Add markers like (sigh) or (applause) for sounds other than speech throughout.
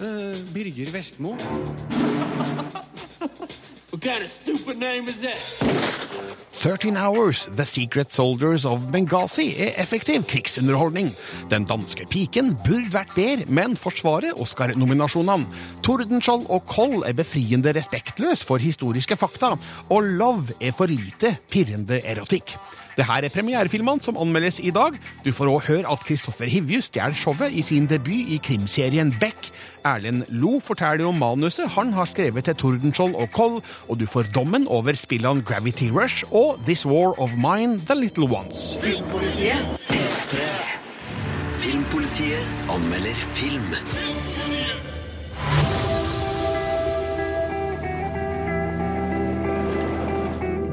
Uh, Birger Vestmo. (laughs) What kind of stupid name is that? 13 Hours, The Secret Soldiers of Benghazi er effektiv krigsunderholdning. Den danske piken burde vært bedre, men forsvarer Oscar-nominasjonene. Tordenskjold og Koll er befriende respektløs for historiske fakta, og Love er for lite pirrende erotikk. Det her er premierefilmene som anmeldes i dag. Du får òg høre at Kristoffer Hivju stjeler showet i sin debut i krimserien Beck. Erlend Lo forteller om manuset han har skrevet til Tordenskjold og Koll, og du får dommen over spillene Gravity Rush og This War of Mine The Little Ones. Filmpolitiet Filmpolitiet anmelder film.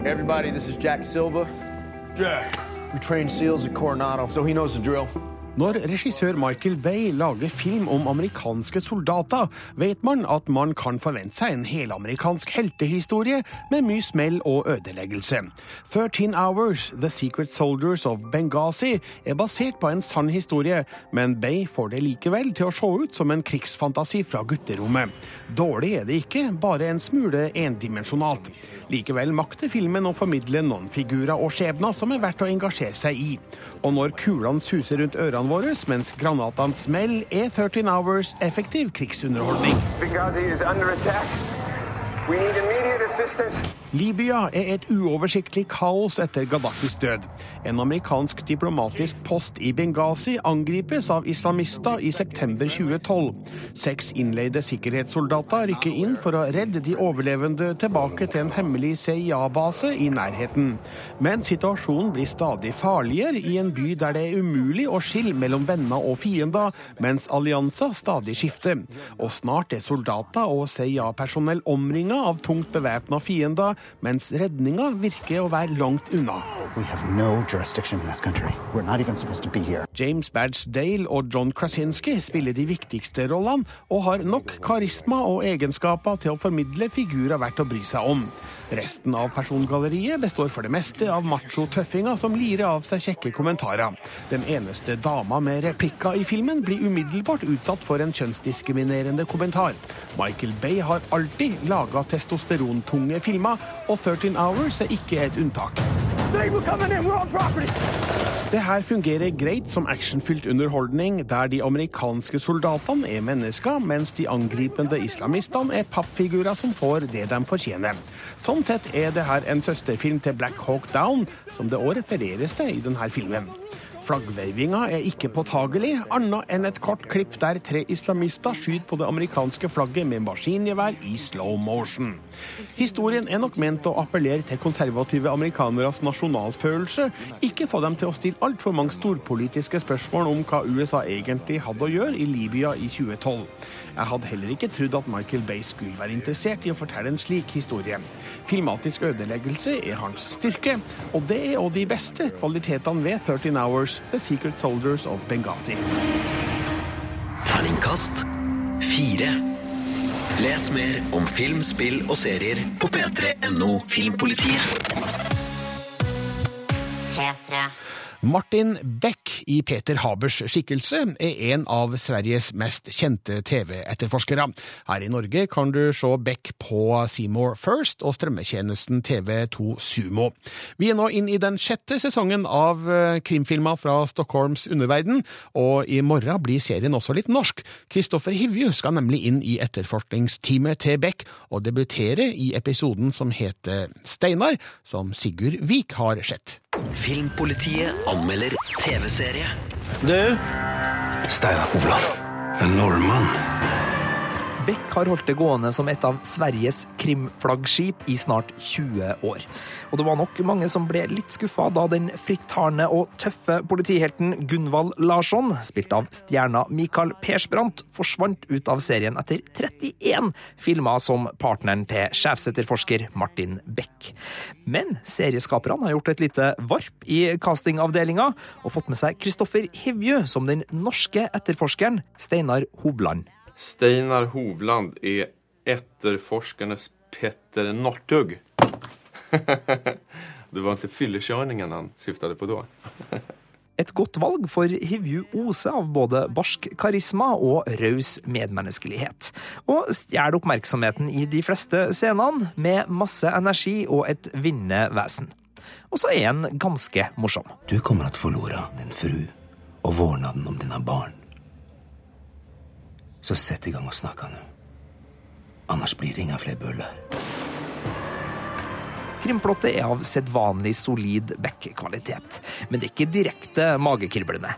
Everybody, this is Jack Silva. Jack. We trained SEALs at Coronado, so he knows the drill. Når regissør Michael Bay lager film om amerikanske soldater, vet man at man kan forvente seg en helamerikansk heltehistorie med mye smell og ødeleggelse. 13 Hours, The Secret Soldiers of Benghazi, er basert på en sann historie, men Bay får det likevel til å se ut som en krigsfantasi fra gutterommet. Dårlig er det ikke, bare en smule endimensjonalt. Likevel makter filmen å formidle noen figurer og skjebner som er verdt å engasjere seg i. Og når kulene suser rundt ørene våre mens granatene smeller, er 13 Hours effektiv krigsunderholdning. Benghazi is under attack. Libya er et uoversiktlig kaos etter Gaddafis død. En amerikansk diplomatisk post i Benghazi angripes av islamister i september 2012. Seks innleide sikkerhetssoldater rykker inn for å redde de overlevende tilbake til en hemmelig CIA-base i nærheten. Men situasjonen blir stadig farligere i en by der det er umulig å skille mellom venner og fiender, mens allianser stadig skifter. Og snart er soldater og CIA-personell omringa av tungt bevæpna fiender, mens redninga virker å være langt unna. no. James Badge Dale og John Krasinski spiller de viktigste rollene, og har nok karisma og egenskaper til å formidle figurer verdt å bry seg om. Resten av persongalleriet består for det meste av macho-tøffinger som lirer av seg kjekke kommentarer. Den eneste dama med replikker i filmen blir umiddelbart utsatt for en kjønnsdiskriminerende kommentar. Michael Bay har alltid laga testosterontunge filmer, og 13 Hours er ikke et unntak. Det her fungerer greit som actionfylt underholdning, der de amerikanske soldatene er mennesker, mens de angripende islamistene er pappfigurer som får det de fortjener. Sånn sett er det her en søsterfilm til Black Hawk Down, som det òg refereres til i denne filmen. Flaggveivinga er ikke påtagelig, annet enn et kort klipp der tre islamister skyter på det amerikanske flagget med maskingevær i slow motion. Historien er nok ment å appellere til konservative amerikaneres nasjonalfølelse, ikke få dem til å stille altfor mange storpolitiske spørsmål om hva USA egentlig hadde å gjøre i Libya i 2012. Jeg hadde heller ikke trodd at Michael Bay skulle være interessert i å fortelle en slik historie. Filmatisk ødeleggelse er hans styrke, og det er òg de beste kvalitetene ved 13 Hours, The Secret Soldiers of Benghazi. Terningkast fire. Les mer om film, spill og serier på p3.no Filmpolitiet. P3. Martin Beck i Peter Habers skikkelse er en av Sveriges mest kjente TV-etterforskere. Her i Norge kan du se Beck på Seymour First og strømmetjenesten TV2 Sumo. Vi er nå inn i den sjette sesongen av eh, krimfilmer fra Stockholms underverden, og i morgen blir serien også litt norsk. Kristoffer Hivju skal nemlig inn i etterforskningsteamet til Beck og debutere i episoden som heter Steinar, som Sigurd Vik har sett. Filmpolitiet anmelder TV-serie. Du? Steinar Hovland. En nordmann. Beck har holdt det gående som et av Sveriges krimflaggskip i snart 20 år. Og det var nok mange som ble litt skuffa da den frittalende og tøffe politihelten Gunvald Larsson, spilt av stjerna Mikael Persbrandt, forsvant ut av serien etter 31 filmer som partneren til sjefsetterforsker Martin Beck. Men serieskaperne har gjort et lite varp i castingavdelinga og fått med seg Kristoffer Hivju som den norske etterforskeren Steinar Hovland. Steinar Hovland er etterforskernes Petter Northug. (laughs) det var ikke fyllekjøringen han syftet på da. (laughs) Et godt valg, for Hivju oser av både barsk karisma og raus medmenneskelighet. Og stjeler oppmerksomheten i de fleste scenene med masse energi og et vinnende vesen. Og så er han ganske morsom. Du kommer att förlora din fru og vårdnaden om dine barn. Så sett i gang og snakk nå. Annars blir det ingen flere bøller. Krimplottet er av sedvanlig solid Beck-kvalitet, men det er ikke direkte magekriblende.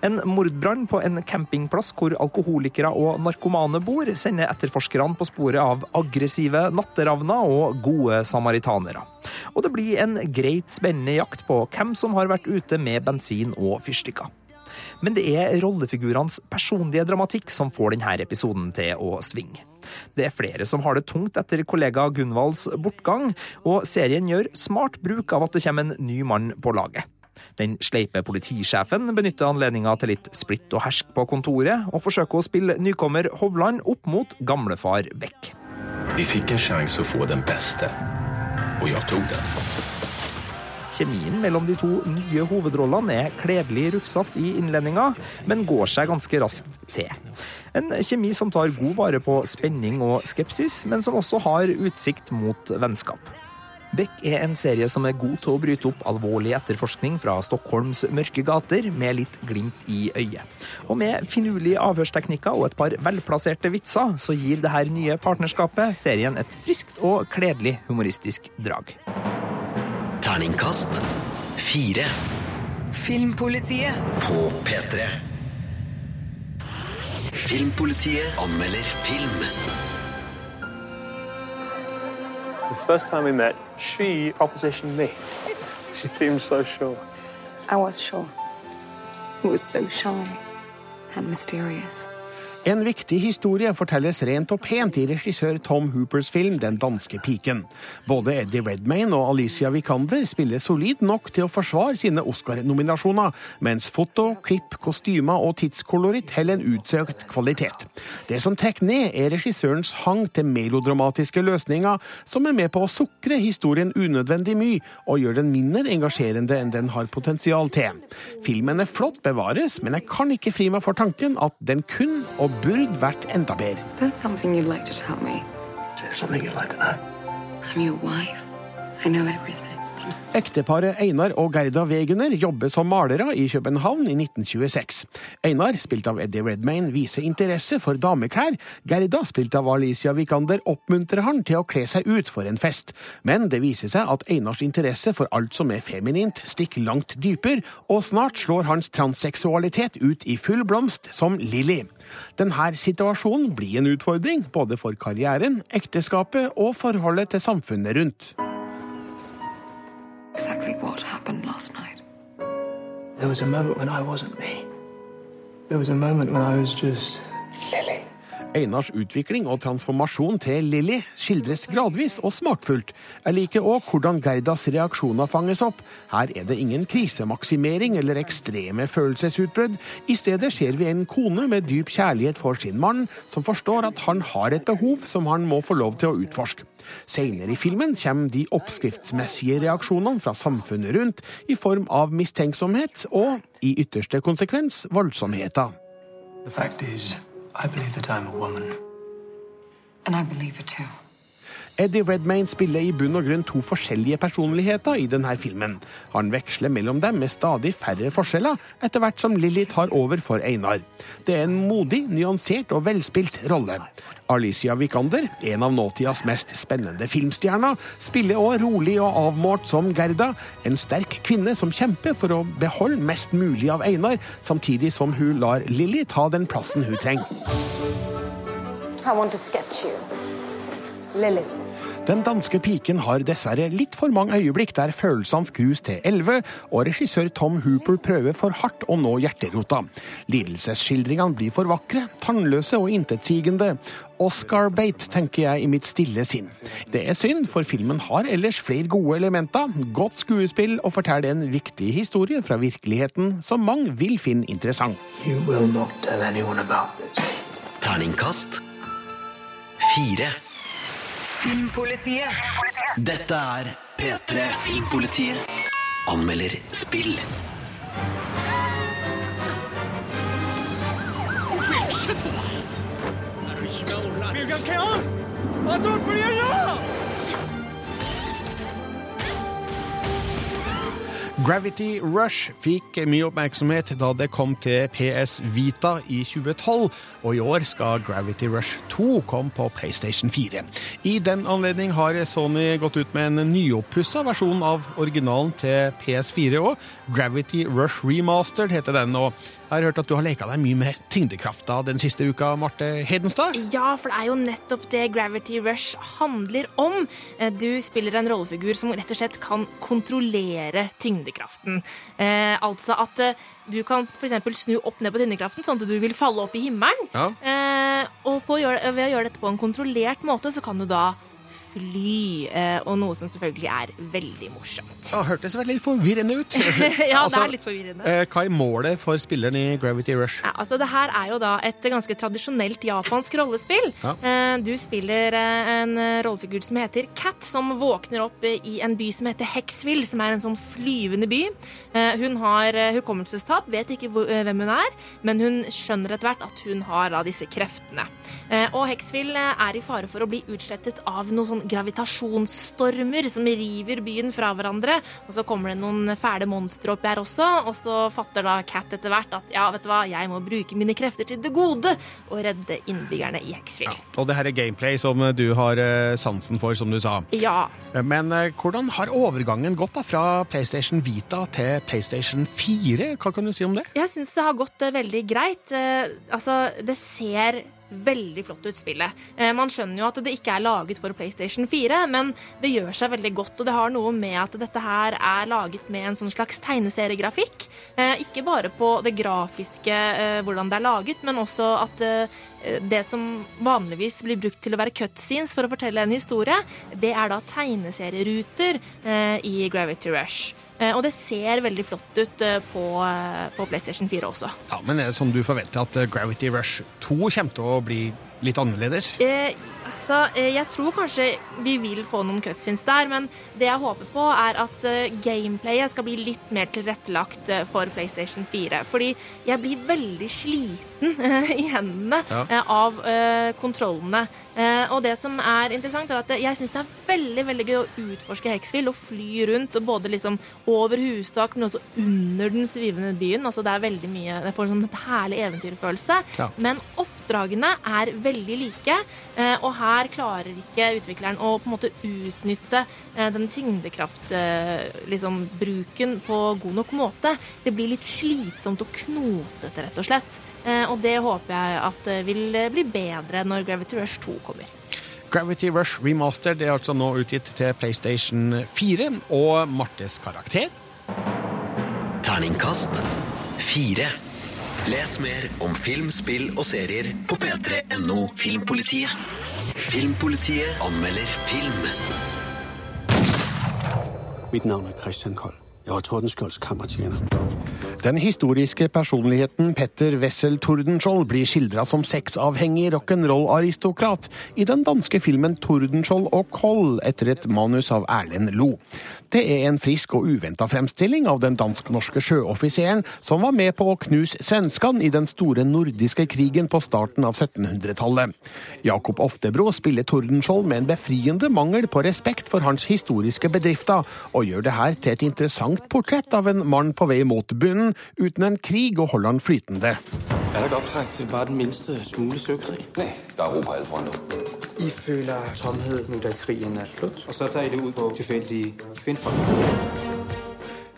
En mordbrann på en campingplass hvor alkoholikere og narkomane bor, sender etterforskerne på sporet av aggressive natteravner og gode samaritanere. Og det blir en greit spennende jakt på hvem som har vært ute med bensin og fyrstikker. Men det er rollefigurenes personlige dramatikk som får denne episoden til å svinge. Det er flere som har det tungt etter kollega Gunvalds bortgang, og serien gjør smart bruk av at det kommer en ny mann på laget. Den sleipe politisjefen benytter anledninga til litt splitt og hersk på kontoret, og forsøker å spille nykommer Hovland opp mot gamlefar Beck. Vi fikk en sjanse å få den beste, og jeg tok den. Kjemien mellom de to nye hovedrollene er kledelig rufsete i innledninga, men går seg ganske raskt til. En kjemi som tar god vare på spenning og skepsis, men som også har utsikt mot vennskap. Beck er en serie som er god til å bryte opp alvorlig etterforskning fra Stockholms mørke gater med litt glimt i øyet. Og med finurlige avhørsteknikker og et par velplasserte vitser, så gir det her nye partnerskapet serien et friskt og kledelig humoristisk drag. Terningkast fire Filmpolitiet. på P3. Filmpolitiet anmelder film. The first time we met, she propositioned me. She seemed so sure. I was sure. It was so shy and mysterious. En viktig historie fortelles rent og pent i regissør Tom Hoopers film Den danske piken. Både Eddie Redmayne og Alicia Vikander spiller solid nok til å forsvare sine Oscar-nominasjoner, mens foto, klipp, kostymer og tidskoloritt heller en utsøkt kvalitet. Det som trekker ned, er regissørens hang til melodramatiske løsninger, som er med på å sukre historien unødvendig mye og gjør den mindre engasjerende enn den har potensial til. Filmen er flott bevares, men jeg kan ikke fri meg for tanken at den kun og burde vært enda bedre. Is there something you'd like to tell me? Is there something you'd like to know? I'm your wife. I know everything. Ekteparet Einar og Gerda Wegener jobber som malere i København i 1926. Einar, spilt av Eddie Redmayne, viser interesse for dameklær. Gerda, spilt av Alicia Vikander, oppmuntrer han til å kle seg ut for en fest. Men det viser seg at Einars interesse for alt som er feminint, stikker langt dypere, og snart slår hans transseksualitet ut i full blomst som Lilly. Denne situasjonen blir en utfordring, både for karrieren, ekteskapet og forholdet til samfunnet rundt. Exactly what happened last night? There was a moment when I wasn't me. There was a moment when I was just Lily. Einars utvikling og transformasjon til Lilly skildres gradvis og smakfullt. Jeg liker òg hvordan Gerdas reaksjoner fanges opp. Her er det ingen krisemaksimering eller ekstreme følelsesutbrudd. I stedet ser vi en kone med dyp kjærlighet for sin mann, som forstår at han har et behov som han må få lov til å utforske. Senere i filmen kommer de oppskriftsmessige reaksjonene fra samfunnet rundt, i form av mistenksomhet og, i ytterste konsekvens, voldsomheter. The fact is, I believe that I'm a woman. And I believe it too. Eddie Redmayne spiller i bunn og grunn to forskjellige personligheter i denne filmen. Han veksler mellom dem med stadig færre forskjeller, etter hvert som Lilly tar over for Einar. Det er en modig, nyansert og velspilt rolle. Alicia Vikander, en av nåtidas mest spennende filmstjerner, spiller også rolig og avmålt som Gerda, en sterk kvinne som kjemper for å beholde mest mulig av Einar, samtidig som hun lar Lilly ta den plassen hun trenger. I want to sketch you. Lily. Den danske piken har dessverre litt for mange øyeblikk der følelsene skrus til elleve, og regissør Tom Hooper prøver for hardt å nå hjerterota. Lidelsesskildringene blir for vakre, tannløse og intetsigende. Oscar-bait, tenker jeg i mitt stille sinn. Det er synd, for filmen har ellers flere gode elementer, godt skuespill og forteller en viktig historie fra virkeligheten som mange vil finne interessant. You will not tell anyone about this. Terningkast fire. Filmpolitiet. Dette er P3. Filmpolitiet anmelder spill. Hvilket kaos! Hva tolker de nå?! Gravity Rush fikk mye oppmerksomhet da det kom til PS Vita i 2012, og i år skal Gravity Rush 2 komme på PlayStation 4. I den anledning har Sony gått ut med en nyoppussa versjon av originalen til PS4 òg. Gravity Rush Remastered heter den. og jeg har hørt at du har leka deg mye med tyngdekrafta den siste uka, Marte Hedenstad? Ja, for det er jo nettopp det Gravity Rush handler om. Eh, Du spiller en rollefigur som rett og slett kan kontrollere tyngdekraften. Eh, altså at eh, du kan f.eks. snu opp ned på tyngdekraften, sånn at du vil falle opp i himmelen. Ja. Eh, og på å gjøre, ved å gjøre dette på en kontrollert måte, så kan du da fly. Eh, og noe som selvfølgelig er veldig morsomt. Det hørtes veldig forvirrende ut. (laughs) ja, Altså, det er litt forvirrende. eh, Hva er målet for spilleren i Gravity Rush? Ja, altså det her er jo da et ganske tradisjonelt japansk rollespill. Ja. Eh, Du spiller en rollefigur som heter Cat, som våkner opp i en by som heter Hexville, som er en sånn flyvende by. Hun har hukommelsestap, vet ikke hvem hun er, men hun skjønner etter hvert at hun har da disse kreftene. Og Hexville er i fare for å bli utslettet av noe sånn gravitasjonsstormer som river byen fra hverandre. Og så kommer det noen fæle monstre oppi her også, og så fatter da Cat etter hvert at ja, vet du hva, jeg må bruke mine krefter til det gode og redde innbyggerne i Hexville. Og det her er gameplay som du har eh, sansen for, som du sa. Ja. Men eh, hvordan har overgangen gått da fra PlayStation Vita til PlayStation 4? Hva kan du si om det? Jeg syns det har gått eh, veldig greit. Eh, altså, det ser veldig flott ut, spillet. Eh, man skjønner jo at det ikke er laget for PlayStation 4, men det gjør seg veldig godt, og det har noe med at dette her er laget med en sånn slags tegneseriegrafikk. Eh, ikke bare på det grafiske, eh, hvordan det er laget, men også at det som vanligvis blir brukt til å være cutscenes for å fortelle en historie, det er da tegneserieruter i Gravity Rush. Eh, Og det ser veldig flott ut eh, på, eh, på PlayStation 4 også. Ja, Men er det sånn du forventer at Gravity Rush 2 kommer til å bli litt annerledes? Eh, altså, jeg tror kanskje vi vil få noen cutscenes der, men det jeg håper på, er at gameplayet skal bli litt mer tilrettelagt for PlayStation 4. Fordi jeg blir veldig sliten (laughs) eh, i hendene Ja. eh, av eh, kontrollene. Eh, og det som er interessant, er at jeg syns det er veldig veldig gøy å utforske Hexfield og fly rundt, og både liksom over hustak, men også under den svivende byen. Altså, det er veldig mye Jeg får en sånn herlig eventyrfølelse. Ja. Men oppdragene er veldig like, og her klarer ikke utvikleren å på en måte utnytte den tyngdekraftbruken liksom, bruken på god nok måte. Det blir litt slitsomt og knotete, rett og slett. Eh, Og det håper jeg at eh, vil eh, bli bedre når Gravity Rush 2 kommer. Gravity Rush Remastered er altså nå utgitt til PlayStation 4, og Martes karakter Terningkast 4. Les mer om film, spill og serier på p3.no Filmpolitiet. Filmpolitiet anmelder film. Mitt navn er Christian Kold. Jeg var Tordenskjolds kammertjener. Den historiske personligheten Petter Wessel Tordenskjold blir skildra som sexavhengig rock'n'roll-aristokrat i den danske filmen Tordenskjold og Koll', etter et manus av Erlend Lo. Det er en frisk og uventa fremstilling av den dansk-norske sjøoffiseren som var med på å knuse svenskene i den store nordiske krigen på starten av 1700-tallet. Jakob Oftebro spiller Tordenskjold med en befriende mangel på respekt for hans historiske bedrifter, og gjør det her til et interessant portrett av en mann på vei mot bunnen, uten en krig og holde han flytende. Er der ikke optræk til bare den mindste smule søkrig? Nej, der er ro på alle fronter. I føler tomhed nu, da krigen er slut, og så tager I det ud på tilfældige kvindfolk.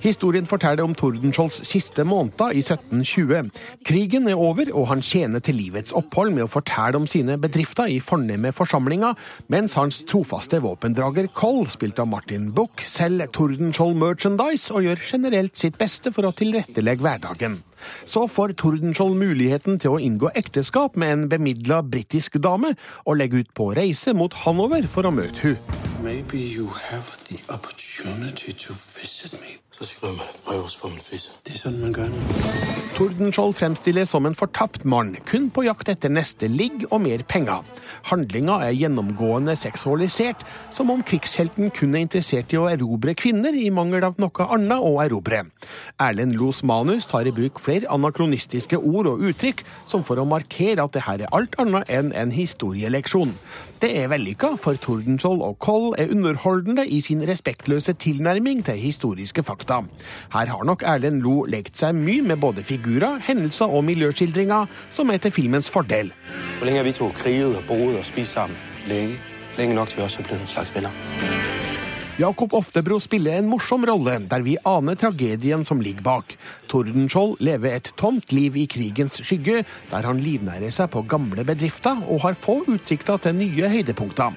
Historien forteller om Tordenskiolds siste måneder i 1720. Krigen er over, og han tjener til livets opphold med å fortelle om sine bedrifter i fornemme forsamlinger, mens hans trofaste våpendrager Koll, spilt av Martin Buch, selger Tordenskiold merchandise og gjør generelt sitt beste for å tilrettelegge hverdagen. Så får Tordenskjold muligheten til å inngå ekteskap med en bemidla britisk dame, og legge ut på reise mot Hanover for å møte hun. Maybe you have the opportunity to visit me. Så skriver man et brev for min fise. Det er sånn man gjør nå. Tordenskjold fremstilles som en fortapt mann, kun på jakt etter neste ligg og mer penger. Handlinga er gjennomgående seksualisert, som om krigshelten kun er interessert i å erobre kvinner, i mangel av noe annet å erobre. Erlend Los manus tar i bruk flere anakronistiske ord og uttrykk, som for å markere at det her er alt annet enn en historieleksjon. Det er vellykka, for Tordenskjold og Koll er underholdende i sin respektløse tilnærming til historiske fakta. Her har nok Erlend Lo lekt seg mye med både figurer, hendelser og miljøskildringer, som er til filmens fordel. Hvor lenge har vi to kriget og boet og spist sammen? Lenge. Lenge nok til vi også er blitt en slags venner. Jakob Oftebro spiller en morsom rolle, der vi aner tragedien som ligger bak. Tordenskjold lever et tomt liv i krigens skygge, der han livnærer seg på gamle bedrifter og har få utsikter til nye høydepunkter.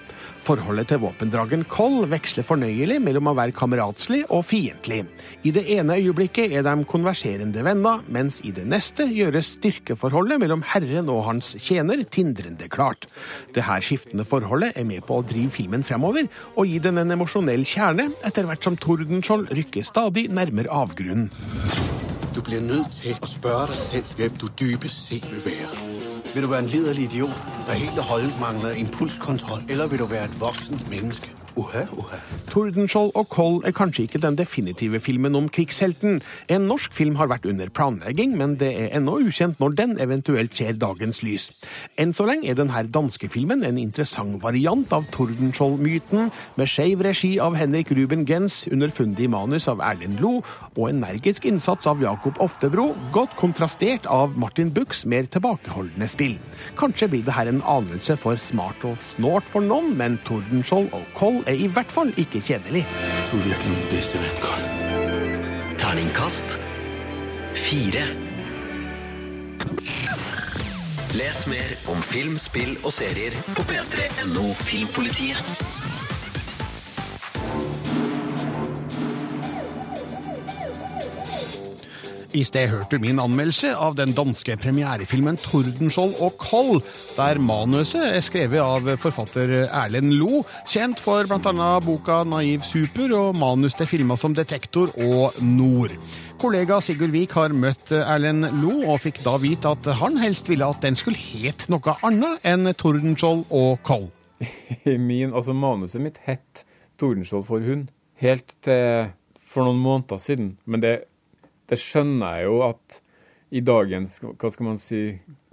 Forholdet til våpendragen Koll veksler fornøyelig mellom å være kameratslig og fiendtlig. I det ene øyeblikket er de konverserende venner, mens i det neste gjøres styrkeforholdet mellom herren og hans tjener tindrende klart. Det her skiftende forholdet er med på å drive filmen fremover og gi den en emosjonell kjerne, etter hvert som Tordenskjold rykker stadig nærmere avgrunnen. Du blir nødt til å spørre deg selv hvem du dypest sett vil være. Vil du være en liderlig idiot, der helt og holdent mangler impulskontrol, eller vil du være et voksent menneske? Uha, uha. Tordenskjold og Koll er kanskje ikke den definitive filmen om krigshelten. En norsk film har vært under planlegging, men det er ennå ukjent når den eventuelt ser dagens lys. Enn så lenge er denne danske filmen en interessant variant av Tordenskjold-myten, med skeiv regi av Henrik Ruben Gens, underfundig manus av Erlend Lo og energisk innsats av Jakob Oftebro, godt kontrastert av Martin Buchs mer tilbakeholdne spill. Kanskje blir det her en anelse for smart og snålt for noen, men Tordenskjold og Koll er i hvert fall ikke kjedelig. Du er virkelig min beste venn, Carl. Terningkast fire. Les mer om film, spill og serier på p3.no Filmpolitiet. I sted hørte du min anmeldelse av den danske premierefilmen Tordenskjold og Koll, der manuset er skrevet av forfatter Erlend Lo, kjent for bl.a. boka Naiv super og manus til filmer som Detektor og Nord. Kollega Sigurd Vik har møtt Erlend Lo, og fikk da vite at han helst ville at den skulle het noe annet enn Tordenskjold og Koll. (laughs) Min, altså Manuset mitt het Tordenskjold for hund, helt til for noen måneder siden. Men det det skjønner jeg jo at i dagens hva skal man si,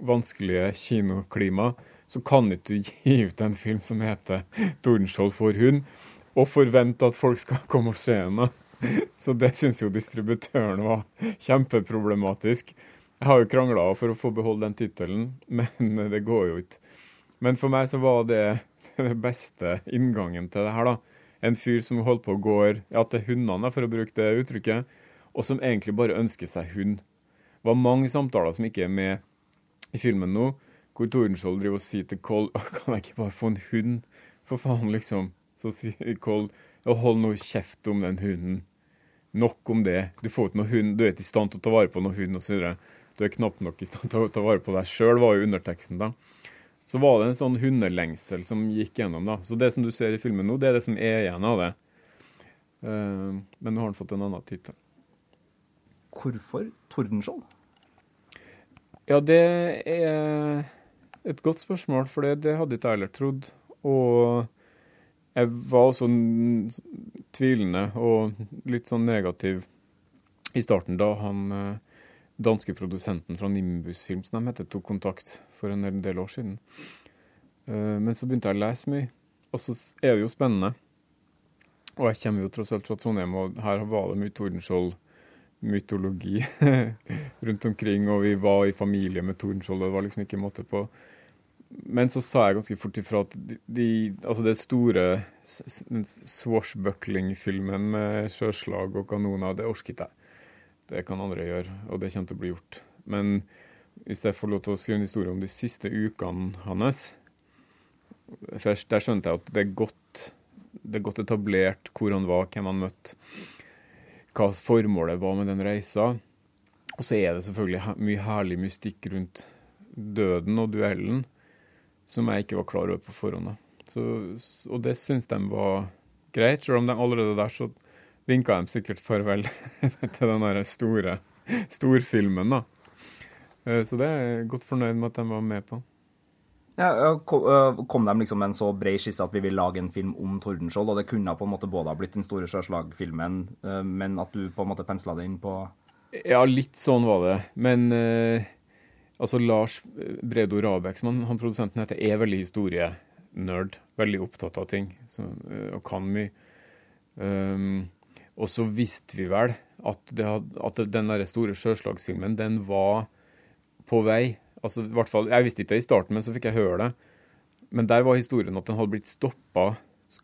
vanskelige kinoklima, så kan ikke du (laughs) gi ut en film som heter 'Tordenskjold for hund', og forvente at folk skal (laughs) komme og se den. Så det syns jo distributøren var kjempeproblematisk. Jeg har jo krangla for å få beholde den tittelen, (laughs) men det går jo ikke. Men for meg så var det den beste inngangen til det her, da. En fyr som holdt på å gå ja, til hundene, for å bruke det uttrykket og som egentlig bare ønsker seg hund. Det var mange samtaler som ikke er med i filmen nå, hvor Tordenskjold driver og sier til Koll (laughs) kan jeg ikke bare få en hund, for faen, liksom. Så sier Koll ja, hold nå kjeft om den hunden. Nok om det. Du får ikke noe hund, du er ikke i stand til å ta vare på noen hund osv. Du er knapt nok i stand til å ta vare på deg sjøl, var jo underteksten da. Så var det en sånn hundelengsel som gikk gjennom, da. Så det som du ser i filmen nå, det er det som er igjen av det. Uh, men nå har han fått en annen tittel. Hvorfor Tordenskjold? Ja, det er et godt spørsmål, for det, hadde ikke jeg heller trodd. Og jeg var også tvilende og litt sånn negativ i starten da han eh, danske produsenten fra Nimbus Film, som de heter, tok kontakt for en del år siden. Eh, men så begynte jeg å lese mye, og så er det jo spennende. Og jeg kommer jo tross alt fra Trondheim, og her var det mye Tordenskjold mytologi (laughs) rundt omkring, og vi var i familie med Tordenskjold, det var liksom ikke måte på. Men så sa jeg ganske fort ifra at de, de, altså det store swashbuckling-filmen med sjøslag og kanoner, det orket jeg. Det kan andre gjøre, og det kommer til å bli gjort. Men hvis jeg får lov til å skrive en historie om de siste ukene hans Først der skjønte jeg at det er godt, det er godt etablert hvor han var, hvem han møtte hva formålet var med den reisa. Og så er det selvfølgelig mye herlig mystikk rundt døden og duellen som jeg ikke var klar over på forhånd. Så, og det syns de var greit, selv om de allerede der så vinka de sikkert farvel (laughs) til den der store storfilmen, da. Eh, Så det er jeg godt fornøyd med at de var med på. Ja, ja, ko- kom de liksom med en så bred skisse at vi vil lage en film om Tordenskjold, og det kunne på en måte både ha blitt den store sjøslagfilmen, øh, men at du på en måte pensla det inn på Ja, litt sånn var det. Men eh, altså Lars Bredo Rabeck, som han, han produsenten heter, er veldig historienerd. Veldig opptatt av ting så, eh, og kan mye. Um, og så visste vi vel at, det had, at den der store sjøslagsfilmen, den var på vei. Altså, i hvert fall, Jeg visste ikke det i starten, men så fikk jeg høre det. Men der var historien at den hadde blitt stoppa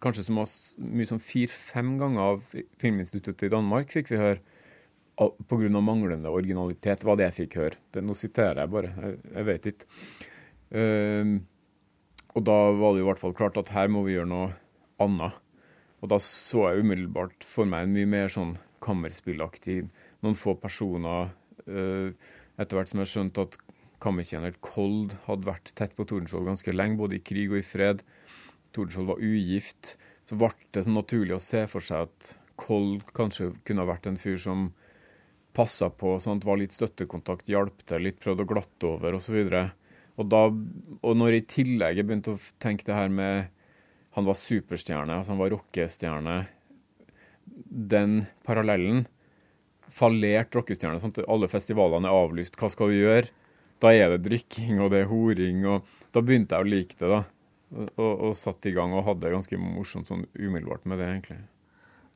kanskje så mye som fire-fem ganger av Filminstituttet i Danmark, fikk vi høre. Pga. Manglende originalitet, var det jeg fikk høre. Det, nå siterer jeg bare, jeg, jeg vet ikke. Um, og da var det i hvert fall klart at her må vi gjøre noe annet. Og da så jeg umiddelbart for meg en mye mer sånn kammerspillaktig, noen få personer. Uh, etter hvert som jeg skjønte at kammertjener Kold hadde vært tett på Tordenskjold ganske lenge, både i krig og i fred. Tordenskjold var ugift. Så ble det sånn naturlig å se for seg at Kold kanskje kunne ha vært en fyr som passa på, sånn var litt støttekontakt, hjalp til litt, prøvde å glatte over osv. Og, da, og når i tillegg jeg begynte å tenke det her med Han var superstjerne, altså han var rockestjerne. Den parallellen Fallert rockestjerne. Sånn alle festivalene er avlyst. Hva skal vi gjøre? Da er det drikking, og det er horing. og Da begynte jeg å like det, da. Og, og satt i gang og hadde det ganske morsomt sånn umiddelbart med det, egentlig.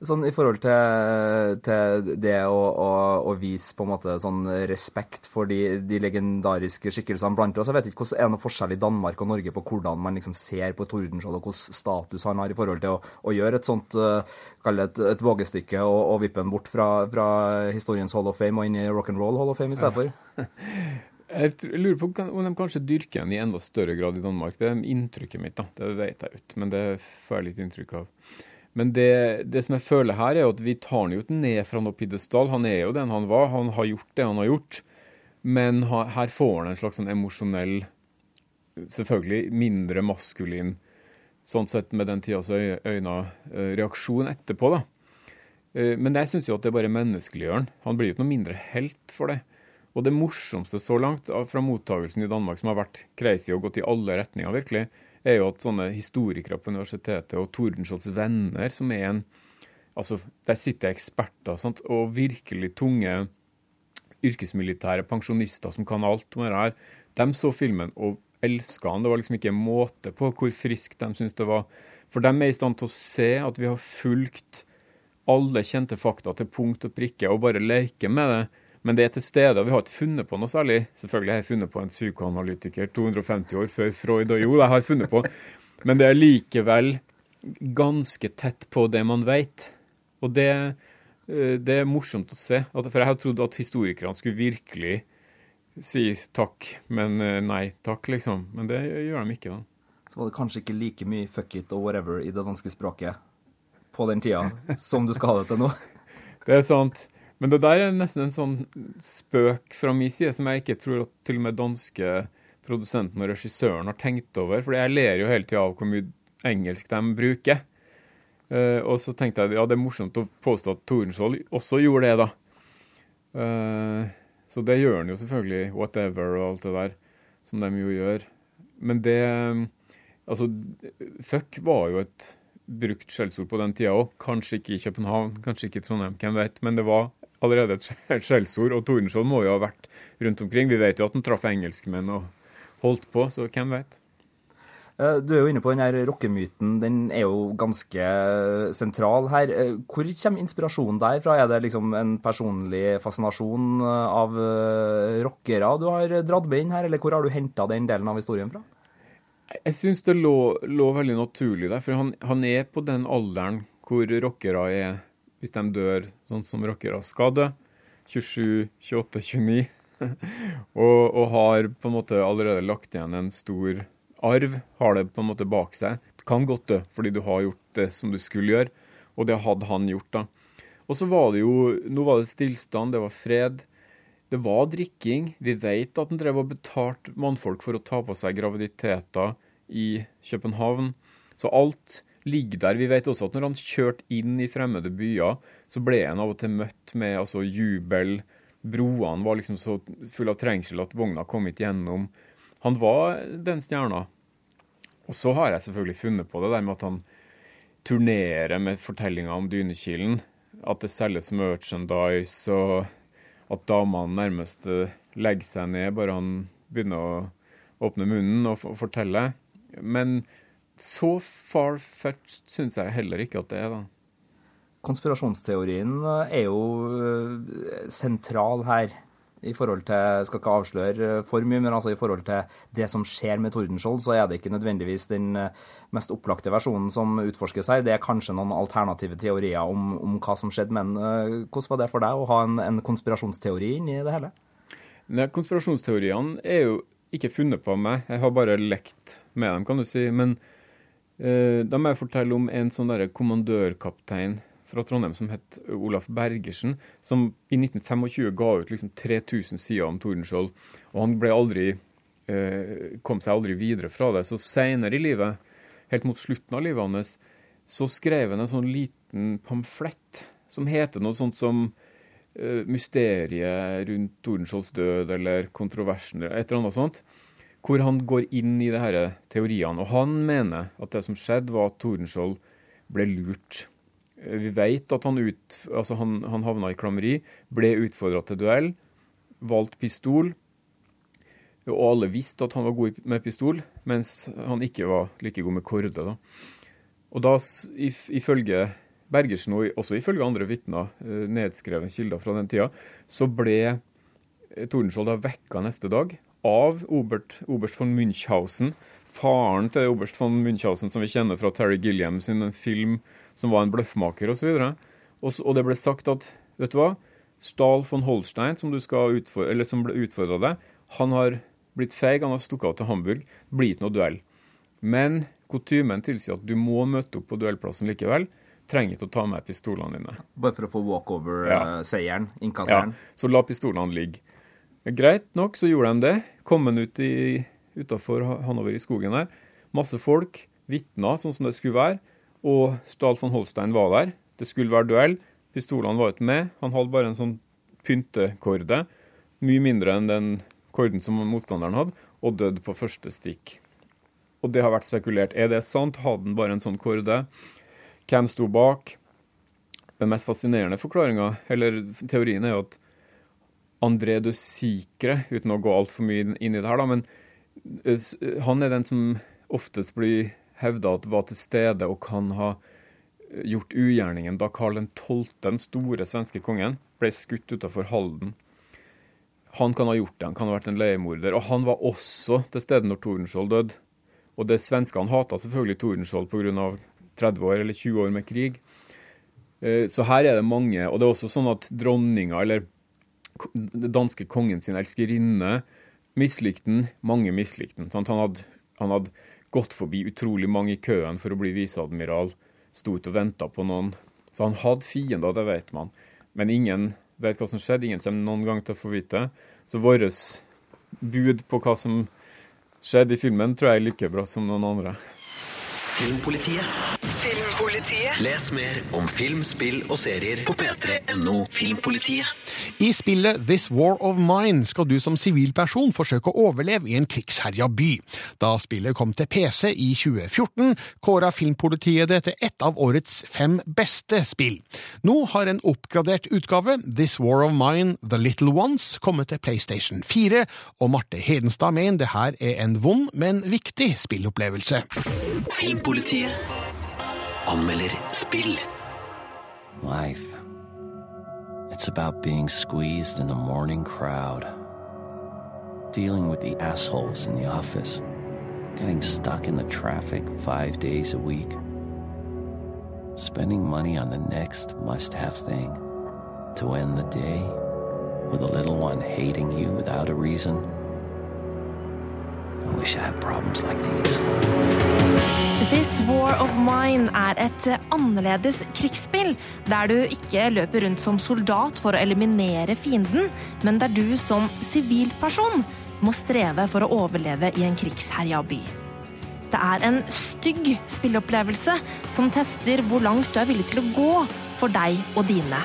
Sånn i forhold til, til det å, å, å vise på en måte sånn respekt for de, de legendariske skikkelsene blant oss. Jeg vet ikke hvordan er det noe forskjell i Danmark og Norge på hvordan man liksom ser på Tordenskjold, og hvilken status han har i forhold til å, å gjøre et sånt uh, kall det et, et vågestykke og, og vippe den bort fra, fra historiens Hall of Fame og inn i rock'n'roll Hall of Fame i stedet for. (laughs) Jeg lurer på om de kanskje dyrker den i enda større grad i Danmark. Det er inntrykket mitt, da. Det vet jeg ikke, men det får jeg litt inntrykk av. Men det, det som jeg føler her, er at vi tar han jo ikke ned fra noe pidestall. Han er jo den han var. Han har gjort det han har gjort. Men her får han en slags sånn emosjonell, selvfølgelig mindre maskulin, sånn sett med den tidas øy- øyne, eh, reaksjon etterpå, da. Eh, Men jeg syns jo at det bare menneskeliggjør han. Han blir jo ikke noe mindre helt for det. Og det morsomste så langt fra mottagelsen i Danmark, som har vært crazy og gått i alle retninger, virkelig, er jo at sånne historikere på universitetet og Tordenskiolds venner, som er en Altså, der sitter eksperter sant, og virkelig tunge yrkesmilitære pensjonister som kan alt om det her. De så filmen og elska den. Det var liksom ikke en måte på hvor frisk de syntes det var. For de er i stand til å se at vi har fulgt alle kjente fakta til punkt og prikke og bare leker med det. Men det er til stede, og vi har ikke funnet på noe særlig. Selvfølgelig har jeg funnet på en psykoanalytiker 250 år før Freud, og jo, jeg har funnet på. Men det er likevel ganske tett på det man vet. Og det, eh, det er morsomt å se. For jeg har trodd at historikerne skulle virkelig si takk, men eh, nei takk, liksom. Men det gjør de ikke, da. Så var det kanskje ikke like mye fuck it og whatever i det danske språket på den tida som du skal ha det til nå. Det er sant. Men det der er nesten en sånn spøk fra min side som jeg ikke tror at til og med danske produsenten og regissøren har tenkt over. For jeg ler jo hele tida av hvor mye engelsk de bruker. Uh, og så tenkte jeg ja, det er morsomt å påstå at Torensvold også gjorde det, da. Uh, så det gjør han jo selvfølgelig. Whatever og alt det der som de jo gjør. Men det Altså, fuck var jo et brukt skjellsord på den tida òg. Kanskje ikke i København, kanskje ikke i Trondheim, hvem vet. Men det var allerede et skjell- skjellsord, og Tordenskjold må jo ha vært rundt omkring. Vi vet jo at han traff engelskmenn og holdt på, så hvem vet. Eh, Du er jo inne på den her rockemyten. Den er jo ganske sentral her. Eh, Hvor kommer inspirasjonen der fra? Er det liksom en personlig fascinasjon eh, av eh, rockere du har dratt med inn her, eller hvor har du henta den delen av historien fra? Jeg syns det lå, lå veldig naturlig der, for han, han er på den alderen hvor rockere er, hvis de dør sånn som rockere skal dø, 27, 28, 29, og, og har på en måte allerede lagt igjen en stor arv, har det på en måte bak seg. Du kan godt dø fordi du har gjort det som du skulle gjøre, og det hadde han gjort da. Og så var det jo, nå var det stillstand, det var fred, det var drikking. Vi vet at han drev og betalte mannfolk for å ta på seg graviditeter i København. Så alt ligger der. Vi vet også at når han kjørte inn i fremmede byer, så ble han av og til møtt med altså, jubel. Broene var liksom så fulle av trengsel at vogna kom ikke gjennom. Han var den stjerna. Og så har jeg selvfølgelig funnet på det der med at han turnerer med fortellinger om Dynekilen. At det selges merchandise, og at damene nærmest legger seg ned bare han begynner å åpne munnen og fortelle. Men så far-fetched syns jeg heller ikke at det er, da. Konspirasjonsteorien er jo eh, sentral her i forhold til Skal ikke avsløre for mye, men altså i forhold til det som skjer med Tordenskjold, så er det ikke nødvendigvis den eh, mest opplagte versjonen som utforskes her. Det er kanskje noen alternative teorier om, om hva som skjedde, men hvordan var det for deg å ha en, en konspirasjonsteori inni det hele? Nei, konspirasjonsteoriene er jo ikke funnet på meg, jeg har bare lekt med dem, kan du si. Men da må jeg fortelle om en sånn derre kommandørkaptein fra Trondheim som het Olaf Bergersen, som i 1925 ga ut liksom 3000 sider om Tordenskjold. Og han ble aldri, eh, kom seg aldri videre fra det. Så seinere i livet, helt mot slutten av livet hans, så skrev han en sånn liten pamflett som heter noe sånt som eh, Mysteriet rundt Tordenskiolds død, eller kontroversen, et eller annet sånt. Hvor han går inn i de her teoriene. Og han mener at det som skjedde, var at Tordenskjold ble lurt vi vet at han, ut, altså han, han havna i klammeri, ble utfordra til duell, valgte pistol. Og alle visste at han var god med pistol, mens han ikke var like god med korde. Da. Og da, ifølge Bergersen, og også ifølge andre vitner, eh, nedskrevne kilder fra den tida, så ble Tordenskjold da vekka neste dag av Obert, Oberst von Münchhausen, faren til Oberst von Münchhausen som vi kjenner fra Terry Gilliam sin film som var en bløffmaker osv. Og, og, og det ble sagt at vet du hva, Stahl von Holstein, som, utfordre, som ble utfordra deg, han har blitt feig, han har stukket av til Hamburg. Blir ikke noe duell. Men kutymen tilsier at du må møte opp på duellplassen likevel. Trenger ikke å ta med pistolene dine. Bare for å få walkover-seieren? Ja. Innkasseren? Ja, så la pistolene ligge. Greit nok, så gjorde de det. Kom han ut utafor Hanover i skogen der. Masse folk, vitner, sånn som det skulle være og Stahl von Holstein var der. Det skulle være duell. Pistolene var ikke med. Han hadde bare en sånn pyntekorde, mye mindre enn den korden som motstanderen hadde, og døde på første stikk. Og det har vært spekulert. Er det sant? Hadde han bare en sånn korde? Hvem sto bak? Den mest fascinerende forklaringa, eller teorien, er jo at André de Sikre, uten å gå altfor mye inn i det her, da, men eh, han er den som oftest blir hevda at var til stede og kan ha eh, gjort ugjerningen da Karl 12., den store svenske kongen, ble skutt utafor Halden. Han kan ha gjort det, han kan ha vært en leiemorder. Og han var også til stede når Tordenskjold døde. Og det svenskene hata selvfølgelig Tordenskjold pga. 30 år eller 20 år med krig. Eh, så her er det mange. Og det er også sånn at dronninga, eller danske kongen sin elskerinne, mislikte den. Mange mislikte den. Han hadde, han hadde gått forbi utrolig mange i køen for å bli viseadmiral, sto ute og venta på noen. Så han hadde fiender, det vet man. Men ingen vet hva som skjedde, ingen kommer noen gang til å få vite. Så vårt bud på hva som skjedde i filmen, tror jeg er like bra som noen andre. Filmpolitiet. Les mer om film, spill og serier på p3.no Filmpolitiet. I spillet This War of Mine skal du som sivilperson forsøke å overleve i en krigsherja by. Da spillet kom til PC i 2014, kåra Filmpolitiet det til ett av årets fem beste spill. Nå har en oppgradert utgave, This War of Mine The Little Ones, kommet til PlayStation 4, og Marte Hedenstad mener det her er en vond, men viktig spillopplevelse. Filmpolitiet anmelder spill. Life. It's about being squeezed in the morning crowd, dealing with the assholes in the office, getting stuck in the traffic five days a week, spending money on the next must have thing, to end the day with a little one hating you without a reason. I wish I had problems like these. This War of Mine er et annerledes krigsspill, der du ikke løper rundt som soldat for å eliminere fienden, men der du som sivilperson må streve for å overleve i en krigsherja by. Det er en stygg spilleopplevelse som tester hvor langt du er villig til å gå for deg og dine.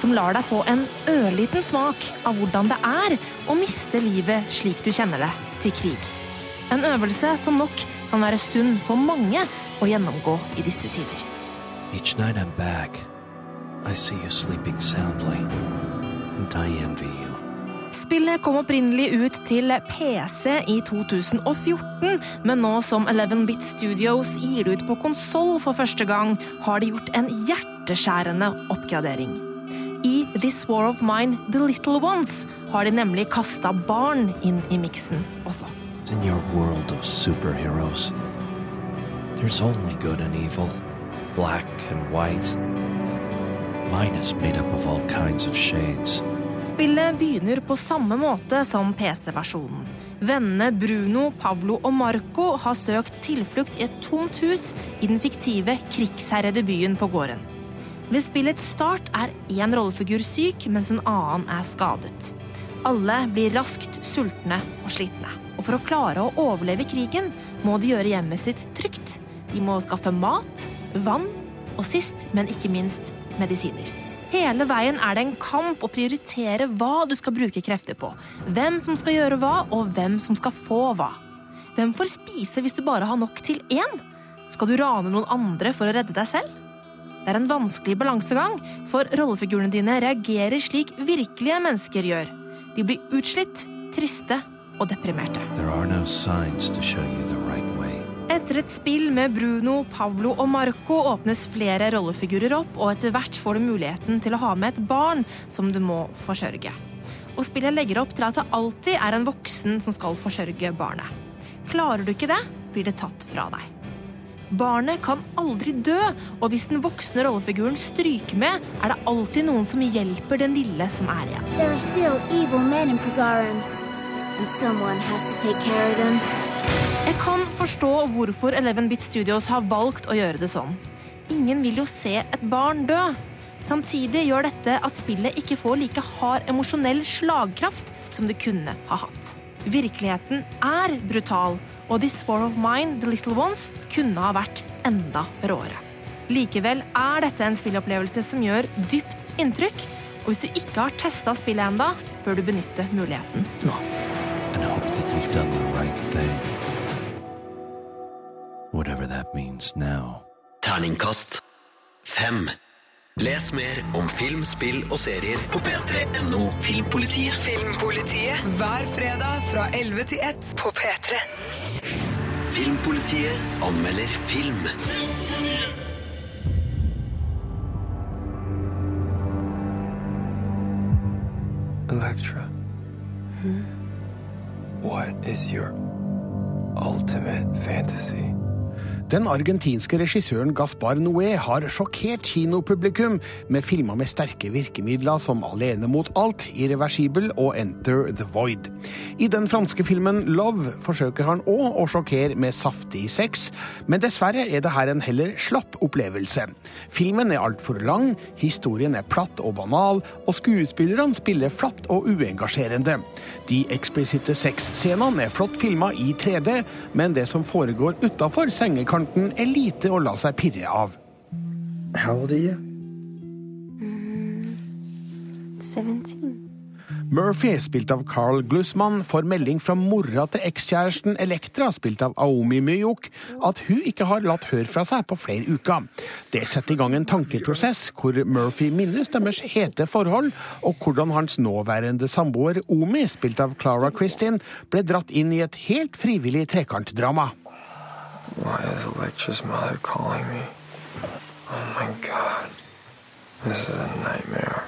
Som lar deg få en ørliten smak av hvordan det er å miste livet slik du kjenner det, til krig. En øvelse som nok kan være sunn for mange å gjennomgå i disse tider. Each night I'm back, I see you sleeping soundly, and I envy you. Spillet kom opprinnelig ut til PC i 2014, men nå som 11-Bit Studios gir det ut på konsoll for første gang, har de gjort en hjerteskjærende oppgradering. I This War of Mine The Little Ones har de nemlig kasta barn inn i miksen også. In your world of superheroes, there's only good and evil, black and white. Mine is made up of all kinds of shades. Spillet begynner på samme måte som PC-versjonen. Vennene Bruno, Pavlo og Marco har søkt tilflukt i et tomt hus i den fiktive krigsherrede byen på gården. Ved spillets start er én rollefigur syk, mens en annen er skadet. Alle blir raskt sultne og slitne. Og for å klare å overleve krigen må de gjøre hjemmet sitt trygt. De må skaffe mat, vann og sist, men ikke minst, medisiner. Hele veien er det en kamp å prioritere hva du skal bruke krefter på. Hvem som skal gjøre hva, og hvem som skal få hva. Hvem får spise hvis du bare har nok til én? Skal du rane noen andre for å redde deg selv? Det er en vanskelig balansegang, for rollefigurene dine reagerer slik virkelige mennesker gjør. De blir utslitt, triste og deprimerte. No right. Etter et spill med Bruno, Pavlo og Marco åpnes flere rollefigurer opp, og etter hvert får du muligheten til å ha med et barn som du må forsørge. Og spillet legger opp til at det alltid er en voksen som skal forsørge barnet. Klarer du ikke det, blir det tatt fra deg. Barnet kan aldri dø, og hvis den voksne rollefiguren stryker med, er det alltid noen som hjelper den lille som er igjen. Jeg kan forstå hvorfor 11-Bit Studios har valgt å gjøre det sånn. Ingen vil jo se et barn dø. Samtidig gjør dette at spillet ikke får like hard emosjonell slagkraft som det kunne ha hatt. Virkeligheten er brutal, og This War of Mine, The Little Ones, kunne ha vært enda råere. Likevel er dette en spillopplevelse som gjør dypt inntrykk, og hvis du ikke har testa spillet enda, bør du benytte muligheten nå. And hope that you've done the right thing. Whatever that means now. Terningkast 5. Les mer om film, spill og serier på p3.no Filmpolitiet. Filmpolitiet hver fredag fra 11 til 1 på P3. Filmpolitiet anmelder film. Electra. What is your ultimate fantasy? Den argentinske regissøren Gaspar Noé har sjokkert kinopublikum med filmer med sterke virkemidler som Alene mot alt, Irreversibel og Enter the Void. I den franske filmen Love forsøker han òg å sjokkere med saftig sex, men dessverre er det her en heller slapp opplevelse. Filmen er altfor lang, historien er platt og banal, og skuespillerne spiller flatt og uengasjerende. De eksplisitte sexscenene er flott filma i 3D, men det som foregår utafor sengekanten, er lite å la seg pirre av. How old are you? 17. Murphy, spilt av Carl Glussmann, får melding fra mora til ekskjæresten Elektra, spilt av Aomi Myok, at hun ikke har latt høre fra seg på flere uker. Det setter i gang en tankeprosess hvor Murphy minnes deres hete forhold, og hvordan hans nåværende samboer Omi, spilt av Clara Kristin, ble dratt inn i et helt frivillig trekantdrama. Why is Electra's mother calling me? Oh my god. This is a nightmare.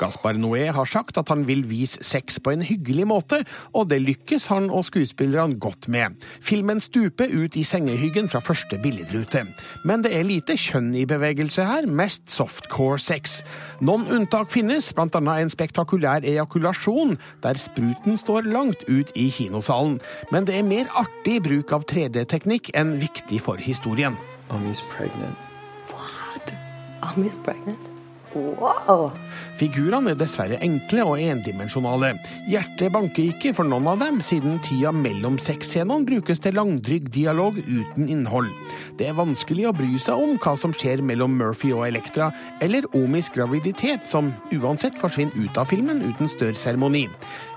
Gaspar Noé har sagt at han vil vise sex på en hyggelig måte, og det lykkes han og skuespillerne godt med. Filmen stuper ut i sengehyggen fra første billedrute. Men det er lite kjønn i bevegelse her, mest softcore sex. Noen unntak finnes, blant annet en spektakulær ejakulasjon, der spruten står langt ut i kinosalen. Men det er mer artig bruk av 3D-teknikk enn viktig for historien. Mommy's pregnant. What? Ami's pregnant? Wow. Figurene er dessverre enkle og endimensjonale. Hjertet banker ikke for noen av dem, siden tida mellom sexscenene brukes til langdrygg dialog uten innhold. Det er vanskelig å bry seg om hva som skjer mellom Murphy og Elektra, eller Omis graviditet, som uansett forsvinner ut av filmen uten større seremoni.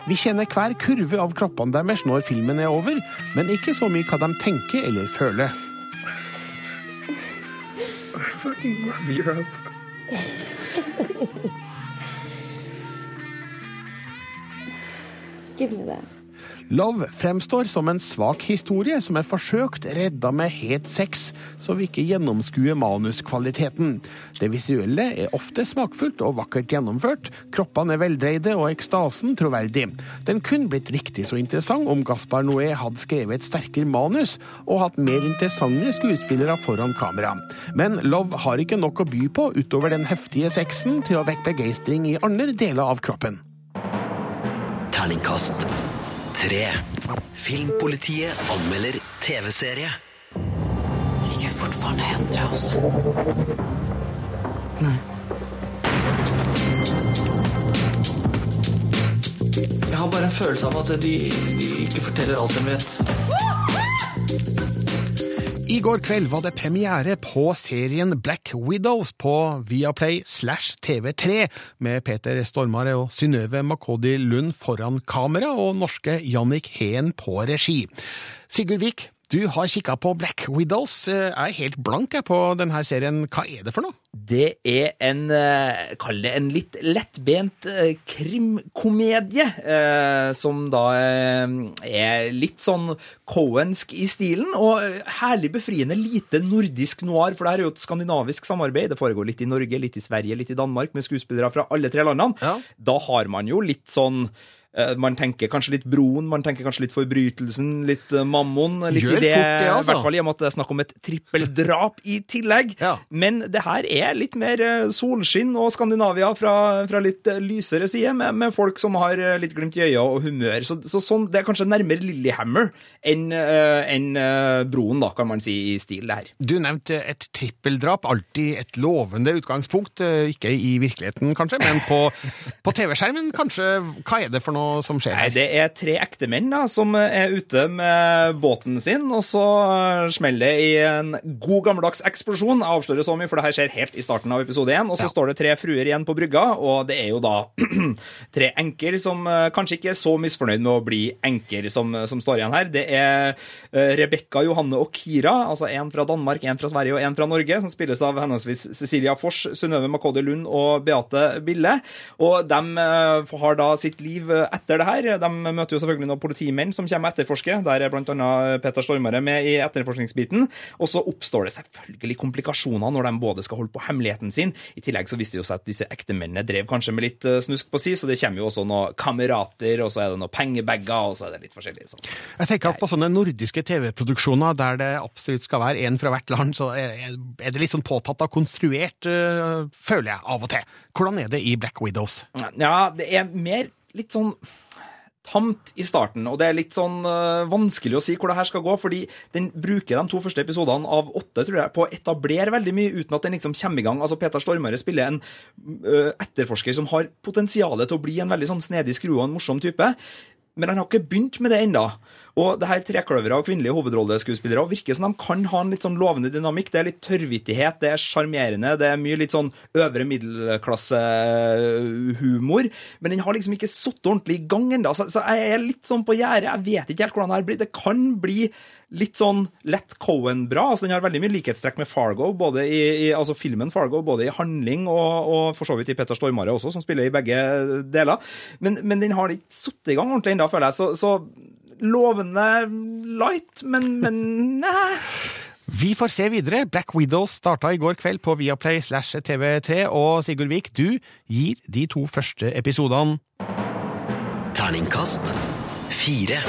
Vi kjenner hver kurve av kroppene deres når filmen er over, men ikke så mye hva de tenker eller føler. I fucking love Europe. Give me that. Love fremstår som en svak historie som er forsøkt redda med het sex, så vi ikke gjennomskuer manuskvaliteten. Det visuelle er ofte smakfullt og vakkert gjennomført, kroppene er veldreide og ekstasen troverdig. Den kunne blitt riktig så interessant om Gaspar Noé hadde skrevet et sterkere manus og hatt mer interessante skuespillere foran kamera. Men Love har ikke nok å by på utover den heftige sexen til å vekke begeistring i andre deler av kroppen. Terningkast tre. Filmpolitiet anmelder TV-serie. Ligger fortfarande ändra oss. Jeg har bare en følelse av at de, de ikke forteller alt de vet. I går kveld var det premiere på serien Black Widows på Viaplay slash TV3, med Peter Stormare og Synnøve Makodi Lund foran kamera og norske Jannik Heen på regi. Sigurd Vik, du har kikka på Black Widows. Jeg er helt blank jeg, på denne serien. Hva er det for noe? Det er en, eh, kall det en litt lettbent eh, krimkomedie, eh, som da eh, er litt sånn Cohensk i stilen, og eh, herlig befriende lite nordisk noir, for det her er jo et skandinavisk samarbeid. Det foregår litt i Norge, litt i Sverige, litt i Danmark, med skuespillere fra alle tre landene. Da har man jo litt sånn eh, man tenker kanskje litt Broen, man tenker kanskje litt Forbrytelsen, litt eh, Mammon. Litt Gjør i det, fort det, altså. I hvert fall i og med at det er snakk om et trippeldrap i tillegg. Men det her er litt mer eh, solskinn og Skandinavia fra, fra litt eh, lysere side, med, med folk som har eh, litt glimt i øya og humør. Så, så sånn, det er kanskje nærmere Lillehammer enn en, eh, Broen, da, kan man si, i stil, det her. Du nevnte et trippeldrap, alltid et lovende utgangspunkt. eh, Ikke i virkeligheten, kanskje, men på, på TV-skjermen, kanskje. Hva er det for noe som skjer Nei, det er tre ektemenn som er ute med båten sin, og så smeller det i en god gammeldags eksplosjon. Jeg avslører så mye, for det her skjer helt i starten av episode 1. Og så står det tre fruer igjen på brygga, og det er jo da (clears throat) tre enker som eh, kanskje ikke er så misfornøyd med å bli enker som, som står igjen her. Det er eh, Rebekka, Johanne og Kira, altså en fra Danmark, en fra Sverige og en fra Norge, som spilles av henholdsvis Cecilia Fors, Synnøve Makodi Lund og Beate Bille. Og de eh, har da sitt liv etter det her. De møter jo selvfølgelig noen politimenn som kommer og etterforsker. Der er annet Peter Stormare med i etterforskningsbiten. Og så oppstår det selvfølgelig komplikasjoner når de både skal holde på hemmeligheten sin. I tillegg så viste det jo seg at disse ektemennene drev kanskje med litt eh, snusk på si, så det kommer jo også noen kamerater, og så er det noen pengebager, og så er det litt forskjellig. Så. Jeg tenker at På sånne nordiske TV-produksjoner der det absolutt skal være én fra hvert land, så er det litt sånn påtatt og konstruert, øh, føler jeg av og til. Hvordan er det i Black Widows? Ja, det er mer litt sånn tamt i starten, og det er litt sånn uh, vanskelig å si hvor det her skal gå, fordi den bruker de to første episodene av åtte tror jeg, på å etablere veldig mye uten at den liksom kommer i gang. Altså Peter Stormare spiller en uh, etterforsker som har potensialet til å bli en veldig sånn snedig skrue og en morsom type, men han har ikke begynt med det ennå. Og det her trekløveret av kvinnelige hovedrolleskuespillere virker som de kan ha en litt sånn lovende dynamikk. Det er litt tørrvittighet, det er sjarmerende, det er mye litt sånn øvre middelklassehumor. Men den har liksom ikke sittet ordentlig i gang ennå, så, så jeg er litt sånn på gjerdet. Jeg vet ikke helt hvordan det her blir. Det kan bli litt sånn lett Cohen-bra. altså Den har veldig mye likhetstrekk med Fargo, både i, i altså filmen Fargo, både i handling og, og for så vidt i Petter Stormare også, som spiller i begge deler. Men, men den har ikke satt i gang ordentlig ennå, føler jeg. Så, så lovende light, men, men (laughs) nei. Vi får se videre. Black Widows starta i går kveld på Viaplay slash TV3, og Sigurd Vik, du gir de to første episodene Terningkast fire.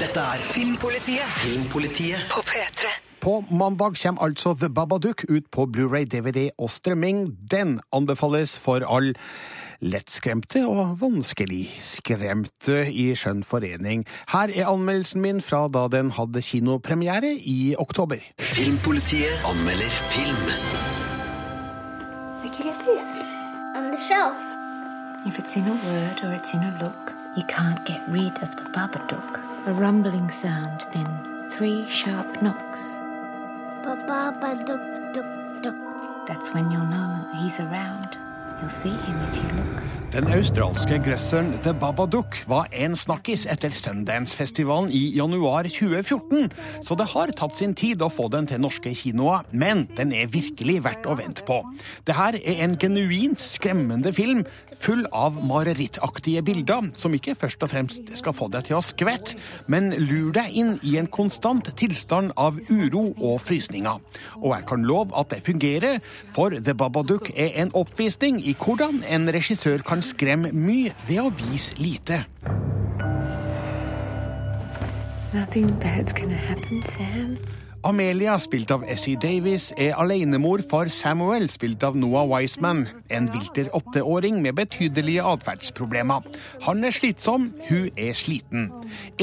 Dette er Filmpolitiet Filmpolitiet på P3. På mandag kommer altså The Babadook ut på Blu-ray, DVD og strømming. Den anbefales for all lettskremte og vanskelig-skremte i skjønn forening. Her er anmeldelsen min fra da den hadde kinopremiere i oktober. Filmpolitiet anmelder film. Where'd you get these? On the shelf. If it's in a word or it's in a look, you can't get rid of the Babadook. A rumbling sound, then three sharp knocks. Ba-ba-ba-duk, duk, duk. That's when you'll know he's around. Den australske grøsseren The Babadook var en snakkis etter Sundance-festivalen i januar 2014, så det har tatt sin tid å få den til norske kinoer, men den er virkelig verdt å vente på. Det her er en genuint skremmende film, full av marerittaktige bilder, som ikke først og fremst skal få deg til å skvette, men lur deg inn i en konstant tilstand av uro og frysninger. Og jeg kan love at det fungerer, for The Babadook er en oppvisning i hvordan en regissør kan skremme mye ved å vise lite. Nothing bad's gonna happen, Sam. Amelia, spilt av Essie Davies, er alenemor for Samuel, spilt av Noah Wiseman, en vilter åtteåring med betydelige atferdsproblemer. Han er slitsom, hun er sliten.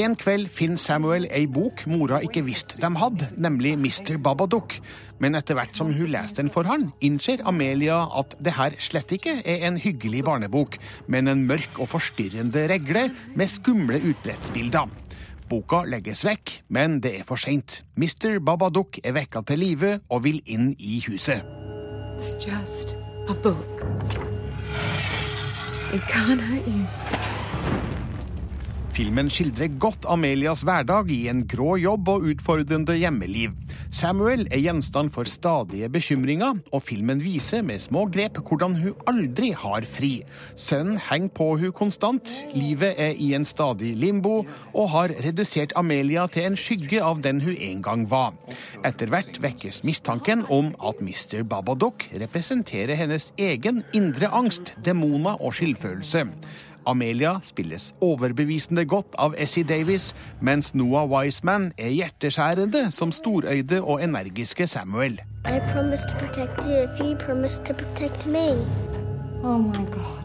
En kveld finner Samuel ei bok mora ikke visste de hadde, nemlig Mr. Babadook. Men etter hvert som hun leser den for han, innser Amelia at det her slett ikke er en hyggelig barnebok, men en mørk og forstyrrende regle med skumle utbrettsbilder. Boka legges vekk, men det er for seint. Mr. Babadook er vekka til live og vil inn i huset. It's just a book. It can't hurt you. Filmen skildrer godt Amelias hverdag i en grå jobb og utfordrende hjemmeliv. Samuel er gjenstand for stadige bekymringer, og filmen viser med små grep hvordan hun aldri har fri. Sønnen henger på hun konstant, livet er i en stadig limbo, og har redusert Amelia til en skygge av den hun en gang var. Etter hvert vekkes mistanken om at Mr. Babadook representerer hennes egen indre angst, demoner og skyldfølelse. Amelia spilles overbevisende godt av Essie Davis, mens Noah Wiseman er hjerteskjærende som storøyde og energiske Samuel. I promise to protect you if you promise to protect me. Oh my god.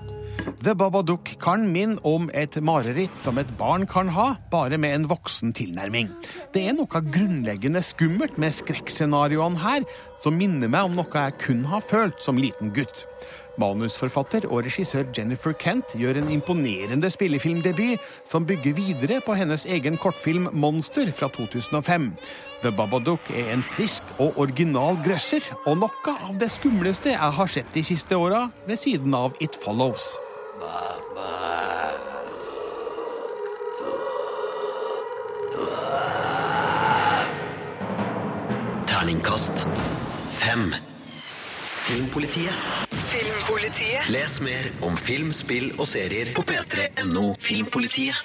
The Babadook kan minne om et mareritt som et barn kan ha, bare med en voksen tilnærming. Det er noe grunnleggende skummelt med skrekkscenarioene her, som minner meg om noe jeg kun har følt som liten gutt. Manusforfatter og regissør Jennifer Kent gjør en imponerende spillefilmdebut som bygger videre på hennes egen kortfilm Monster fra 2005. The Babadook er en frisk og original grøsser, og noe av det skumleste jeg har sett de siste åra, ved siden av It Follows. Terningkast fem. Filmpolitiet. Filmpolitiet. Les mer om film, spill og serier på p3.no Filmpolitiet.